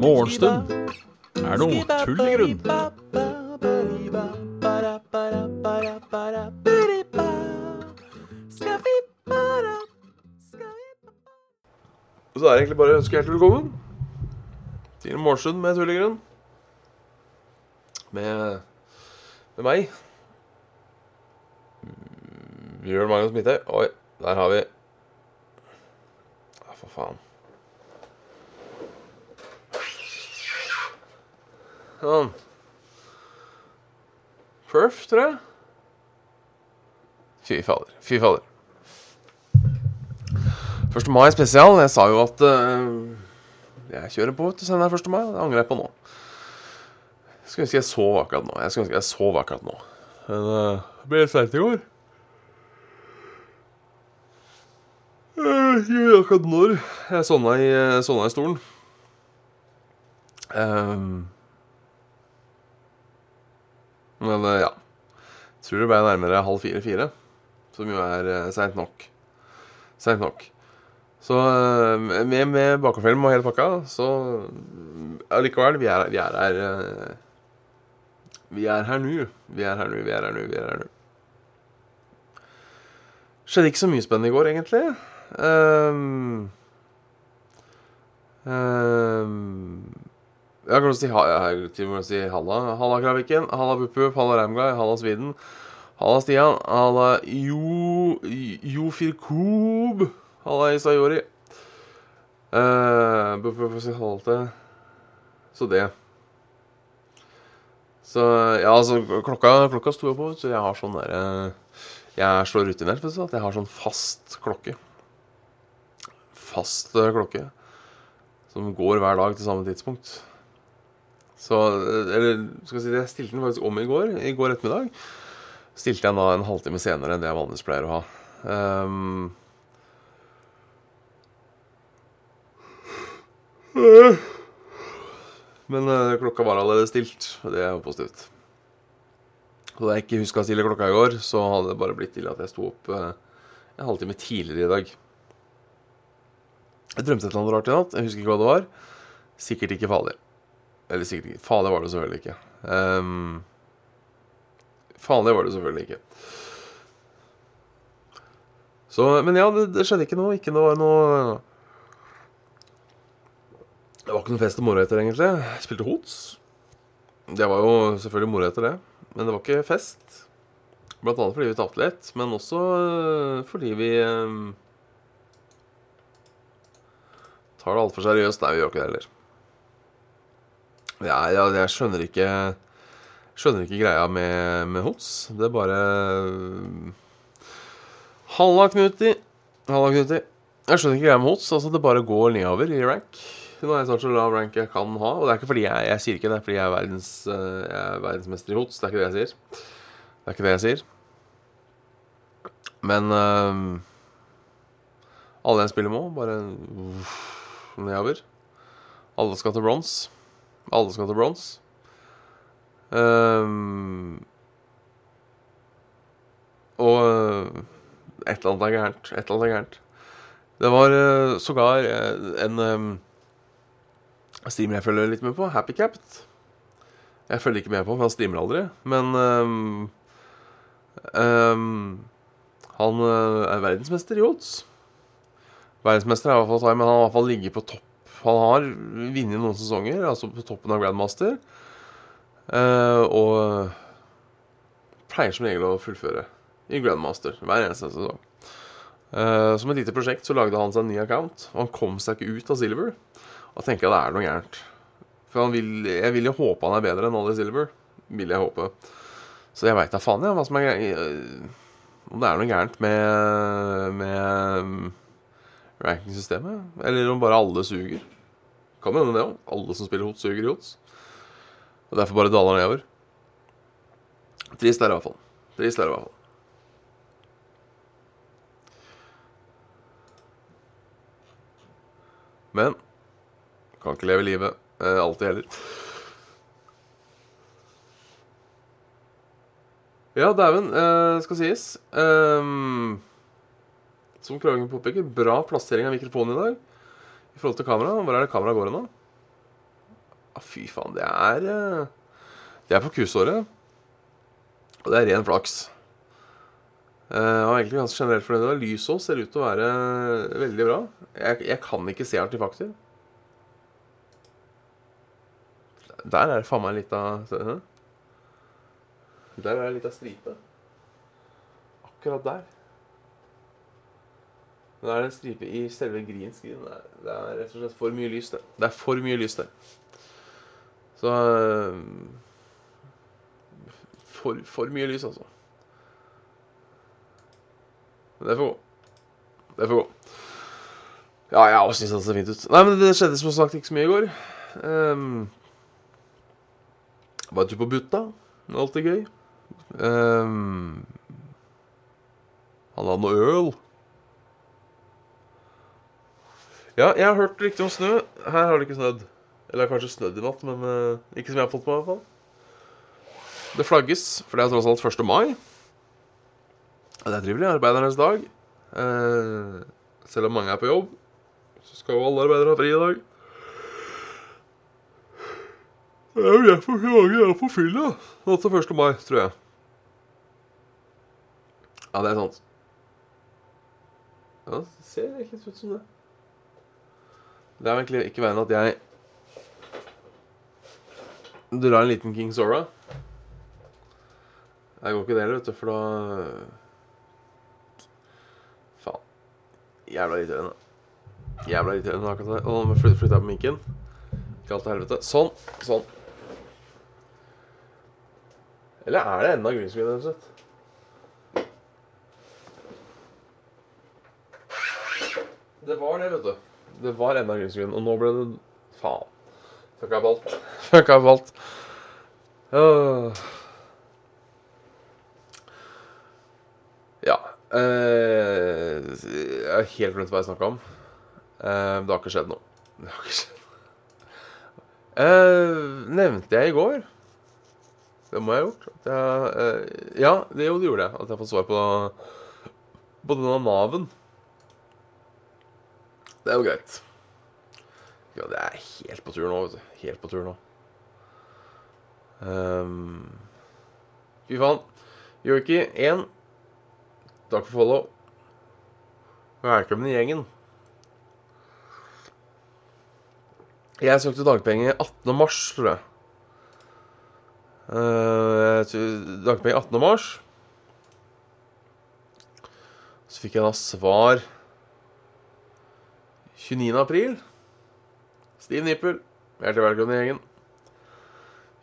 Morgenstund er noe tull i grunn. Så er det egentlig bare å ønske hjertelig velkommen til Morgenstund med tull i grunn. Med, med meg. Bjørn Magnus Midtøy. Oi, der har vi Ja, for faen. Sånn. Perf, tror jeg. Fy fader. Fy fader. 1. mai spesial. Jeg sa jo at uh, jeg kjører på til senere 1. mai. Det angrer jeg på nå. Jeg skulle ønske jeg sov akkurat nå. Jeg skulle ønske jeg sov akkurat nå. Men uh, det ble seint i går. Jeg vet akkurat når jeg sovna i, eh, sovna i stolen. Um, men ja. Jeg Tror det ble nærmere halv fire-fire. Som jo er uh, seint nok. Seint nok. Så eh, med, med bakerfilm og hele pakka, så allikevel, vi er, vi er her eh, Vi er her nå. Vi er her nå, vi er her nå, vi er her nå. Skjedde ikke så mye spennende i går, egentlig. Um, um, jeg kan si, ha, si halla. Halla Kraviken, halla Puppup, halla Ramguy, halla Sviden. Halla Stian, halla Jo... Jofirkob. Halla Isayori. Uh, Burde få si halla til Så det. Så ja, altså klokka, klokka sto jo på, så jeg har sånn derre Jeg er så rutinert for at jeg har sånn fast klokke. Fast eh, klokke. Som går hver dag til samme tidspunkt. Så Eller skal jeg si det, jeg stilte den faktisk om i går. I går ettermiddag stilte jeg den da en halvtime senere enn det jeg vanligvis pleier å ha. Um, Men eh, klokka var allerede stilt, og det er jo positivt. Så da jeg ikke huska å stille klokka i går, så hadde det bare blitt til at jeg sto opp eh, en halvtime tidligere i dag. Jeg drømte et eller annet rart i natt. Jeg husker ikke hva det var. Sikkert ikke farlig. Eller sikkert ikke Farlig var det selvfølgelig ikke. Um, farlig var det selvfølgelig ikke. Så, men ja, det, det skjedde ikke noe. Ikke noe, noe det var ikke noe fest og moro etter, egentlig. Jeg spilte hots. Det var jo selvfølgelig moro etter det. Men det var ikke fest. Blant annet fordi vi tapte litt, men også øh, fordi vi øh, tar det altfor seriøst. Nei, vi gjør ikke det heller. Ja, jeg, jeg skjønner ikke Skjønner ikke greia med, med hots. Det er bare øh, Halla, Knuti. Halla, Knuti. Jeg skjønner ikke greia med hots. Altså, det bare går nedover i rank. Nå er jeg snart så lav rank jeg kan ha. Og det er ikke fordi jeg, jeg sier ikke det er fordi jeg er, verdens, uh, jeg er verdensmester i hots. Det er ikke det jeg sier. Det er ikke det jeg sier. Men uh, alle jeg spiller med, bare uh, nedover. Alle skal til bronse. Alle skal til bronse. Um, og et eller annet er gærent. Et eller annet er gærent. Det var sågar en um, streamer jeg følger litt med på, Happycapped. Jeg følger ikke med på, for han streamer aldri. Men um, um, han er verdensmester i odds. Verdensmester er i hvert fall men han har i hvert fall ligget på topp. Han har vunnet noen sesonger, altså på toppen av Grandmaster. Uh, og pleier som regel å fullføre i Grandmaster hver eneste sesong. Uh, som et lite prosjekt så lagde han seg en ny account, og han kom seg ikke ut av Silver. Og tenker jeg det er noe gærent. For vil, jeg vil jo håpe han er bedre enn Ollie Silver. Vil jeg håpe. Så jeg veit da faen jeg, hva som er. Om det er noe gærent med, med rankingsystemet. Eller om bare alle suger. Kan hende det òg. Alle som spiller hot, suger i hots. Og derfor bare daler nedover. Trist er det i hvert fall. Trist er det i hvert fall. Men kan ikke leve livet eh, alltid heller. Ja, dæven, eh, skal sies. Um, som Kragen påpeker, bra plassering av mikrofonen i dag. I forhold til kamera. Hvor er det kameraet går nå? Ah, fy faen, det er eh, Det er på kusåret. Og det er ren flaks. Jeg og egentlig ganske generelt fornøyd. Lyset òg ser ut til å være veldig bra. Jeg, jeg kan ikke se artefakter. Der er det faen meg litt av Der er det litt av stripe. Akkurat der. Det er det en stripe i selve screen. Det det er rett og slett for mye lys der. Det er for mye lys der. Så uh, for, for mye lys, altså. Det får gå. Det får gå. Ja, jeg òg syns det ser fint ut. Nei, men det skjedde som sagt ikke så mye i går. Um, var tur på Butta. Alltid gøy. Um, han hadde noe øl. Ja, jeg har hørt riktig om snø. Her har det ikke snødd. Eller kanskje snødd i natt, men uh, ikke som jeg har fått på, i hvert fall. Det flagges, for det er tross alt 1. mai. Det er trivelig. Arbeidernes dag. Uh, selv om mange er på jobb, så skal jo alle arbeidere ha fri i dag. Det er derfor mange er på fylla nå til 1. mai, tror jeg. Ja, det er sant. Ja, det ser ikke ut som det. Det er egentlig ikke verre enn at jeg drar en liten King Sora. Jeg går ikke det heller, vet du, for da Faen. Jævla irriterende. Jævla irriterende akkurat det. Og nå flytter jeg på minken. Ikke alt til helvete. Sånn. Sånn. Eller er det enda green screen, rett og slett? Det var det, vet du. Det var enda en grunn. og nå ble det Faen. Fucka opp alt. Fucka opp alt. Uh. Ja. Uh, jeg har helt glemt hva jeg snakka om. Uh, det har ikke skjedd noe. Det har ikke skjedd noe. nevnte jeg i går det må jeg ha gjort. Jeg, eh, ja, det, jo, det gjorde jeg. At jeg har fått svar på, på denne Nav-en. Det er jo greit. Ja, det er helt på tur nå, vet du. Helt på tur nå. Um, fy faen. Yorkie 1. Takk for follow. Velkommen i gjengen. Jeg søkte dagpenger 18. mars, tror jeg. Uh, dagpenger 18. mars. Så fikk jeg da svar 29. april. Stiv nippel. Hjertelig velkommen i gjengen.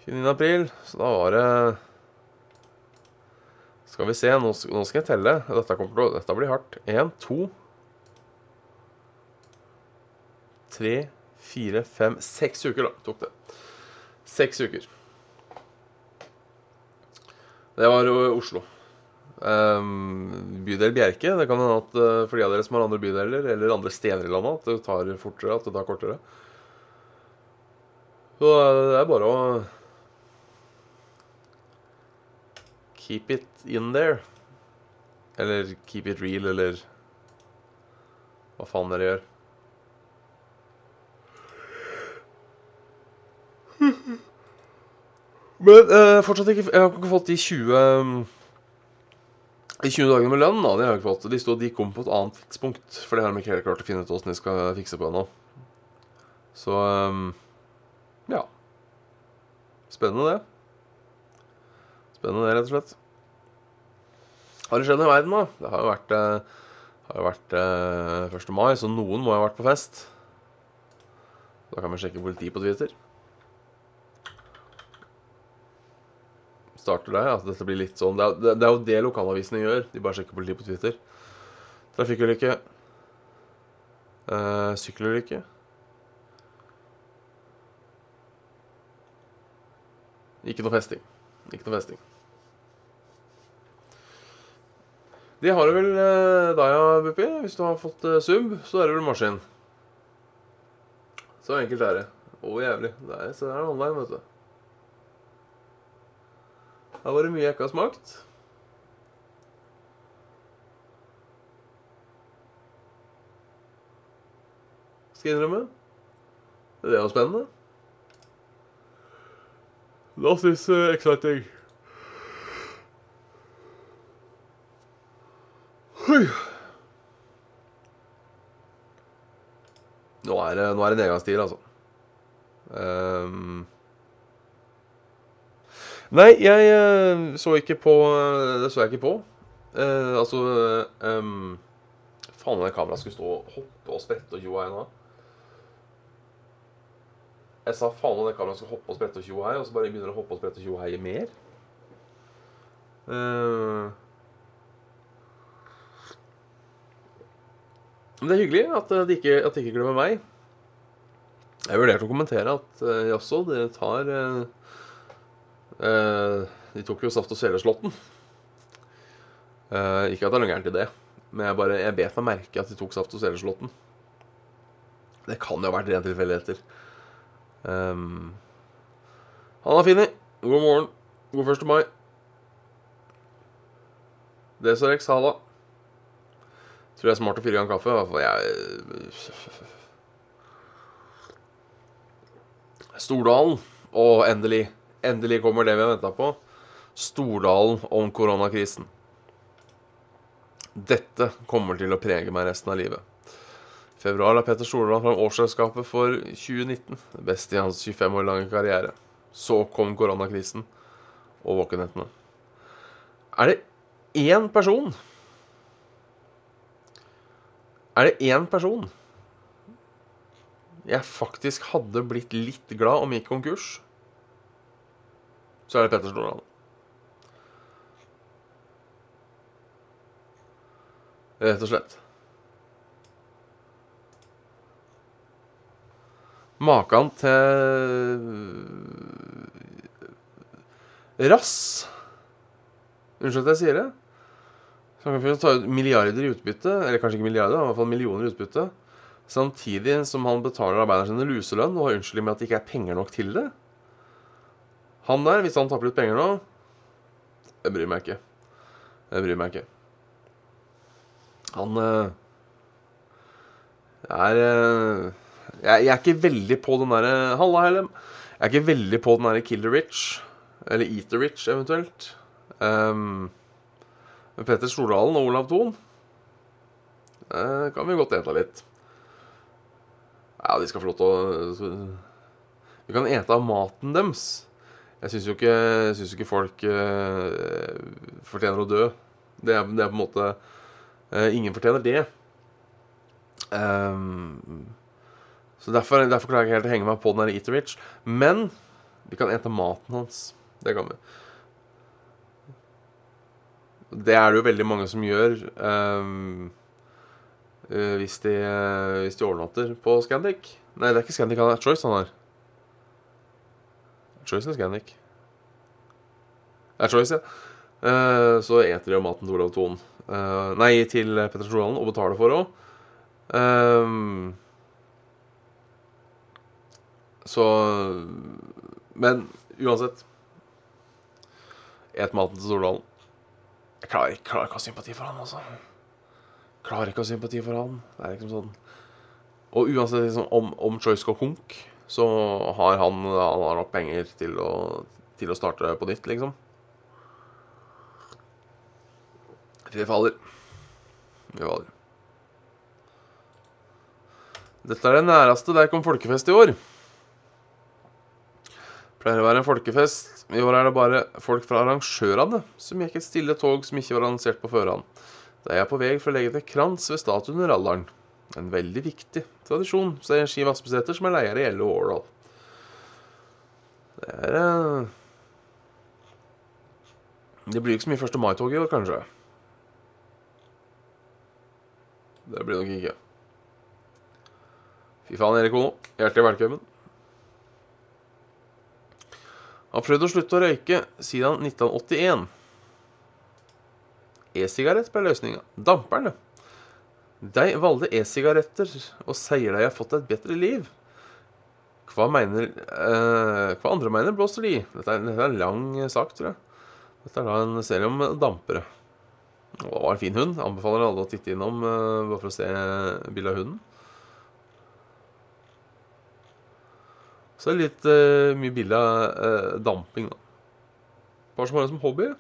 29. april, så da var det Skal vi se, nå, skal jeg telle. Dette, kommer, dette blir hardt. Én, to Tre, fire, fem Seks uker, da, tok det. Seks uker. Det var Oslo. Um, bydel Bjerke. Det kan hende at uh, for de av dere som har andre bydeler eller andre steder i landet, at det tar fortere, at det tar kortere. Så uh, det er bare å Keep it in there. Eller keep it real, eller hva faen dere gjør. Men uh, fortsatt ikke Jeg har ikke fått de 20 um, De 20 dagene med lønn. da, De har jeg ikke fått De stod, de kom på et annet tidspunkt, for det har de ikke helt klart å finne ut åssen de skal fikse på ennå. Så um, ja. Spennende, det. Spennende, det, rett og slett. Har det skjedd noe i verden, da? Det har jo vært, uh, har jo vært uh, 1. mai, så noen må ha vært på fest. Da kan vi sjekke politiet på Twitter. Starter der. At dette blir litt sånn Det er, det er jo det lokalavisene gjør. De bare sjekker politiet på Twitter. Trafikkulykke. Uh, sykkelulykke. Ikke noe festing. Ikke noe festing. De har vel uh, deg, Buppi. Hvis du har fått uh, sub, så er det vel maskin. Så enkelt er det. Å, jævlig. Det er, så det er online, vet du. Det har vært mye jeg ikke har smakt. Skal jeg innrømme. Det var spennende. That is uh, exciting. Oi. Nå er det, det nedgangstid, altså. Um nei, jeg eh, så ikke på eh, Det så jeg ikke på. Eh, altså um, Faen, det kameraet skulle stå og hoppe og sprette og tjo nå. Jeg sa faen om det kameraet skulle hoppe og sprette og tjo hei, og så bare begynner det å hoppe og sprette og tjo hei mer. Eh, Men det er hyggelig at de ikke, at de ikke glemmer meg. Jeg vurderte å kommentere at uh, jaså, dere tar uh, De tok jo Saft og Svele-slåtten. Uh, ikke at det er noe gærent i det, men jeg bare, jeg bet meg merke at de tok Saft og Svele-slåtten. Det kan jo ha vært rene tilfeldigheter. Um, Hanna Fini, god morgen. God 1. mai. Desorex, halla. Tror jeg er smart å fyre i gang kaffe. Jeg Stordalen. Og endelig. Endelig kommer det vi har venta på. Stordalen om koronakrisen. Dette kommer til å prege meg resten av livet. I februar la Petter Stordalen fram årsregnskapet for 2019. Det beste i hans 25 år lange karriere. Så kom koronakrisen og våkenhetene. Er det én person Er det én person jeg faktisk hadde blitt litt glad om gikk konkurs, så er det Petter Stordalen. Rett og slett. Makan til rass Unnskyld at jeg sier det. Så han kan ta ut milliarder i utbytte, eller kanskje ikke milliarder, i hvert fall millioner i utbytte. Samtidig som han betaler arbeiderne sine luselønn og har unnskyldning med at det ikke er penger nok til det. Han der, hvis han tapper ut penger nå Jeg bryr meg ikke. Jeg bryr meg ikke. Han øh, er øh, jeg, jeg, er ikke veldig på den derre Halla, Hellem. Jeg er ikke veldig på den derre Kill the Rich. Eller Eat the Rich, eventuelt. Um, Petter Stordalen og Olav Thon uh, kan vi godt ete litt. Ja, de skal få lov til å Vi kan ete av maten deres. Jeg syns jo ikke, synes ikke folk uh, fortjener å dø. Det er, det er, på en måte uh, Ingen fortjener det. Um, så derfor, derfor, klarer jeg ikke helt å henge meg på den der Eater Men vi kan ete maten hans. Det kan vi. Det er det jo veldig mange som gjør. Um, Uh, hvis, de, hvis, de, overnatter på Scandic. Nei, det er ikke Scandic han er Choice han har. Choice eller Scandic? Det er Choice, ja. Uh, så eter de jo maten til Olav Thon. nei, til Petter Stordalen, og betaler for òg. så Men uansett Et maten til Stordalen. Jeg klarer, klarer ikke å ha sympati for han, altså klarer ikke å ha sympati for han. Det er liksom sånn Og uansett liksom, om, om Choice går konk, så har han, han har nok penger til å, til å starte på nytt, liksom. Vi faller. Vi faller. Dette er det næreste der kom folkefest i år. Pleier å være en folkefest. I år er det bare folk fra arrangørene som gikk et stille tog som ikke var annonsert på førhånd. Da er jeg på vei for å legge til krans ved statuen under alderen. En veldig viktig tradisjon, sier Ski Vassbesæter, som er leder i LO Årdal. Det er uh... Det blir ikke så mye 1. mai-tog i år, kanskje. Det blir nok ikke. Fy faen, Erik Ono. Hjertelig velkommen. Har prøvd å slutte å røyke siden 1981. E-sigarett ble løsninga. Damperen, De valgte e-sigaretter og sier de har fått et bedre liv. Hva mener eh, Hva andre mener, blåser de i? Dette, er, dette er en lang sak, tror jeg. Dette er da en serie om dampere. Og det var en fin hund. Anbefaler alle å titte innom eh, bare for å se bildet av hunden. Så det litt eh, mye bilde av eh, damping, da. Hva som har det som hobby.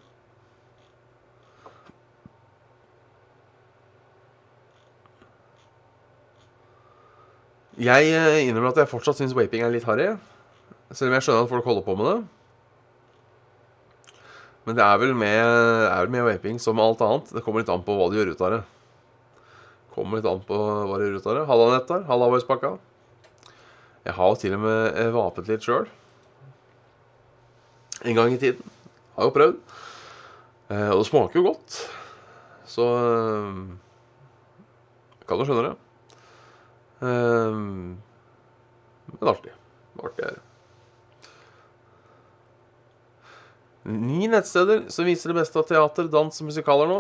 Jeg eh, innrømmer at jeg fortsatt syns vaping er litt harry. Selv om jeg skjønner at folk holder på med det. Men det er vel med, er vel med vaping som alt annet. Det kommer litt an på hva du gjør ut av det. Kommer litt an på hva du gjør ut av det. Halla, Nettar. Halla, Voicepakka. Jeg har jo til og med eh, vapet litt sjøl. En gang i tiden. Har jo prøvd. Eh, og det smaker jo godt. Så Kan du skjønne det. Eh, men artig. Artig er det. Ni nettsteder som viser det beste av teater, dans og musikaler nå.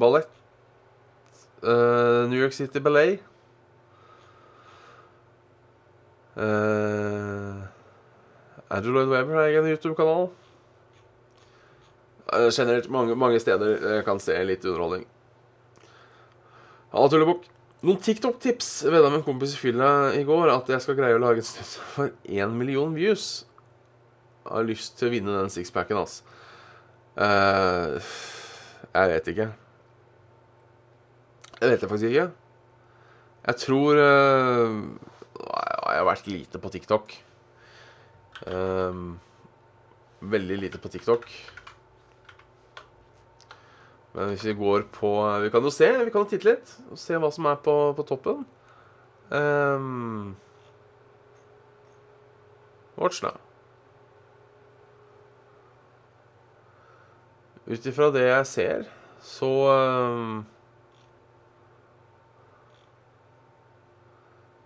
Ballett. Uh, New York City Ballet. Uh, Andrew Lloyd Webber har egen YouTube-kanal. Uh, generelt mange, mange steder jeg kan se litt underholdning. Halla, Tullebukk. Noen TikTok-tips. Vedda med en kompis i fylla i går at jeg skal greie å lage et snutt for én million views. Jeg har lyst til å vinne den sixpacken, altså. Uh, jeg vet ikke. Jeg vet det faktisk ikke. Jeg tror uh, Jeg har vært lite på TikTok. Eh, veldig lite på TikTok. Men hvis vi går på Vi kan jo se, vi kan jo titte litt og se hva som er på, på toppen. Um, watch now. Ut ifra det jeg ser, så um,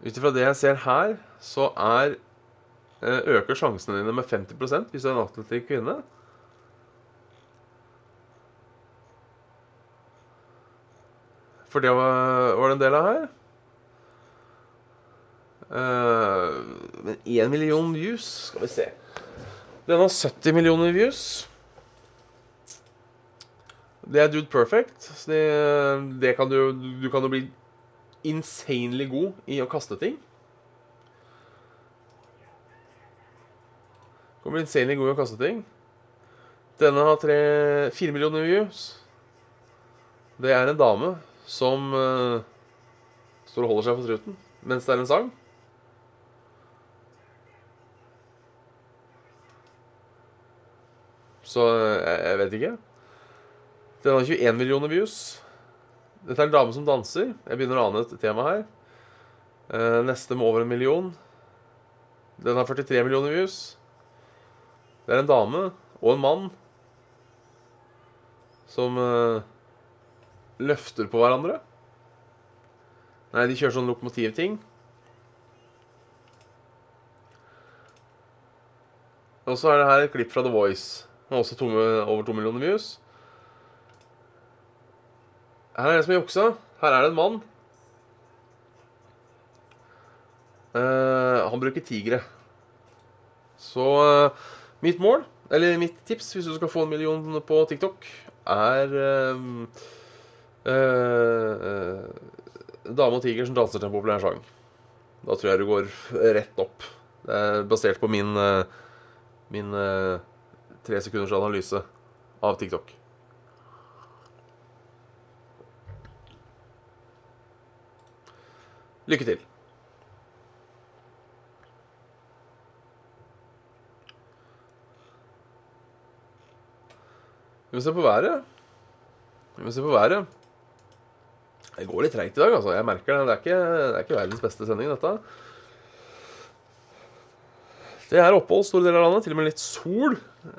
Ut ifra det jeg ser her, så er eh, Øker sjansene dine med 50% hvis du er en attraktiv kvinne. For det var, var det en del av her. Uh, men én million views Skal vi se. Den har 70 millioner views. Det er Dude Perfect. Så det, det kan du Du kan jo bli insanely god i å kaste ting. Du kan bli insanely god i å kaste ting. Denne har tre, fire millioner views. Det er en dame som uh, står og holder seg for truten mens det er en sang. Så jeg, jeg vet ikke. Den har 21 millioner views. Dette er en dame som danser. Jeg begynner å ane et tema her. Uh, neste med over en million. Den har 43 millioner views. Det er en dame og en mann som uh, løfter på hverandre. Nei, de kjører sånn lokomotivting. Og så er det her et klipp fra The Voice. med også to, over to millioner views. Her er det som har juksa. Her er det en mann. Uh, han bruker tigre. Så uh, mitt mål, eller mitt tips hvis du skal få en million på TikTok, er uh, dame og tiger som danser til en populær sang. Da tror jeg du går rett opp. Det er basert på min, min tre sekunders analyse av TikTok. Lykke til. Vi må se på været. Vi må se på været. Det går litt treigt i dag, altså. Jeg merker det. Det er ikke, det er ikke verdens beste sending, dette. Det er opphold store deler av landet. Til og med litt sol.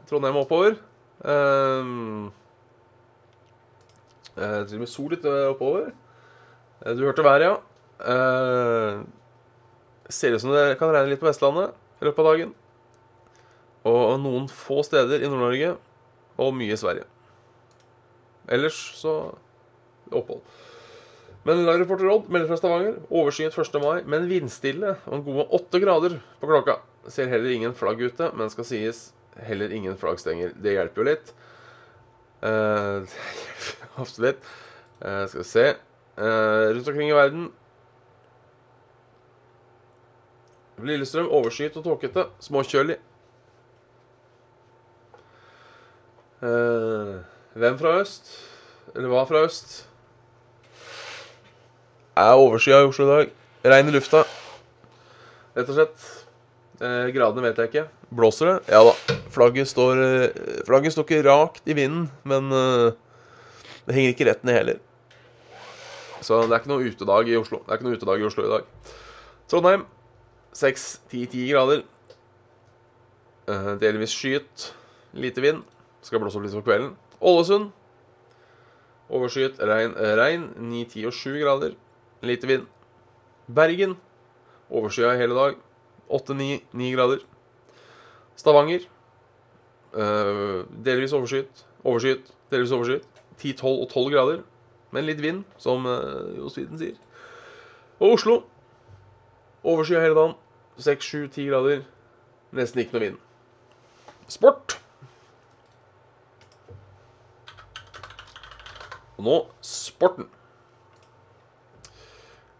Trondheim oppover. Um, til og med sol litt oppover. Du hørte været, ja. Uh, ser ut som det kan regne litt på Vestlandet i løpet av dagen. Og noen få steder i Nord-Norge, og mye i Sverige. Ellers så opphold. Men Reporter Odd melder fra Stavanger. Overskyet 1. mai, men vindstille og gode åtte grader på klokka. Ser heller ingen flagg ute, men skal sies heller ingen flaggstenger. Det hjelper jo litt. Uh, Absolutt. Uh, skal vi se. Uh, rundt omkring i verden Lillestrøm overskyet og tåkete. Småkjølig. Uh, hvem fra øst? Eller hva fra øst? Er overskya i Oslo i dag. Regn i lufta. Rett og slett. Eh, gradene vet jeg ikke. Blåser det? Ja da. Flagget står, eh, flagget står ikke rakt i vinden, men eh, det henger ikke rett ned heller. Så det er ikke noe utedag i Oslo. Det er ikke noe utedag i Oslo i dag. Trondheim 6-10-10 grader. Eh, delvis skyet. Lite vind. Skal blåse opp litt på kvelden. Ålesund. Overskyet, regn, eh, regn 9, 10 og 7 grader. Lite vind. Bergen. Overskya hele dag. 8-9 grader. Stavanger. eh, delvis overskyet. Overskyet, delvis overskyet. 10, 12 og 12 grader. Men litt vind, som uh, Johs Widen sier. Og Oslo. Overskya hele dagen. 6-7-10 grader. Nesten ikke noe vind. Sport. Og nå sporten.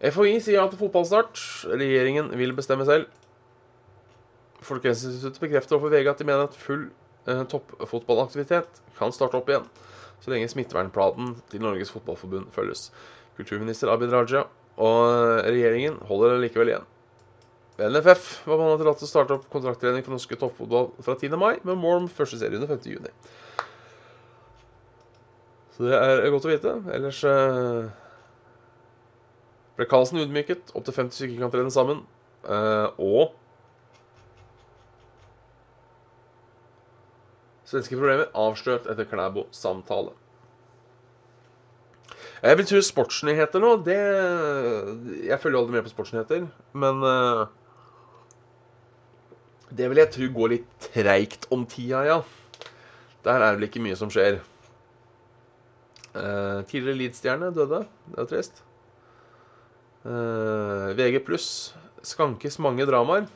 FHI sier ja til fotballstart. Regjeringen vil bestemme selv. Folkehelseinstituttet bekrefter overfor VG at de mener at full eh, toppfotballaktivitet kan starte opp igjen, så lenge smittevernplanen til Norges Fotballforbund følges. Kulturminister Abid Raja og eh, regjeringen holder det likevel igjen. NFF var man til å starte opp kontrakttrening for norske toppfotball fra 10. mai, med mål om første serierunde 5. juni. Så det er godt å vite. Ellers eh, ble Karlsen ydmyket. Opptil 50 stykker kan trene sammen. Eh, og Svenske problemer avslørt etter Klæbo-samtale. Jeg vil tro sportsnyheter nå, det Jeg følger aldri med på sportsnyheter, men eh, Det vil jeg tro går litt treigt om tida, ja. Der er det vel ikke mye som skjer. Eh, tidligere Leeds-stjerne døde. Det er trist. Eh, VG pluss skankes mange dramaer.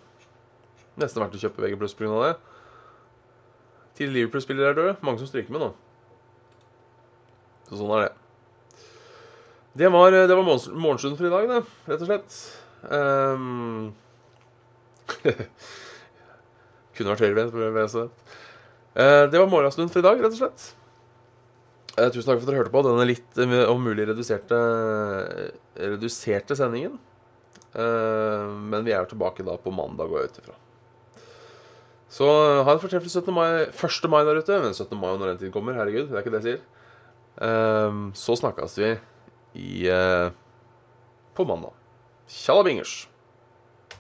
Nesten verdt å kjøpe VG pluss pga. det. Tidligere Liverpool-spillere er døde. Mange som stryker med nå. Så sånn er det. Det var, det var morgenstunden for i dag, det, rett og slett. Um, Kunne vært høyrevendt. men jeg lese det. Uh, det var morgenstunden for i dag, rett og slett. Eh, tusen takk for at dere hørte på denne litt eh, om mulig reduserte, reduserte sendingen. Eh, men vi er tilbake da på mandag og ut ifra. Så eh, ha en fortreffelig 17. mai, 1. mai der ute. Men 17. mai når den tid kommer, herregud, det er ikke det jeg sier. Eh, så snakkes vi i, eh, på mandag. Tjalla bingers.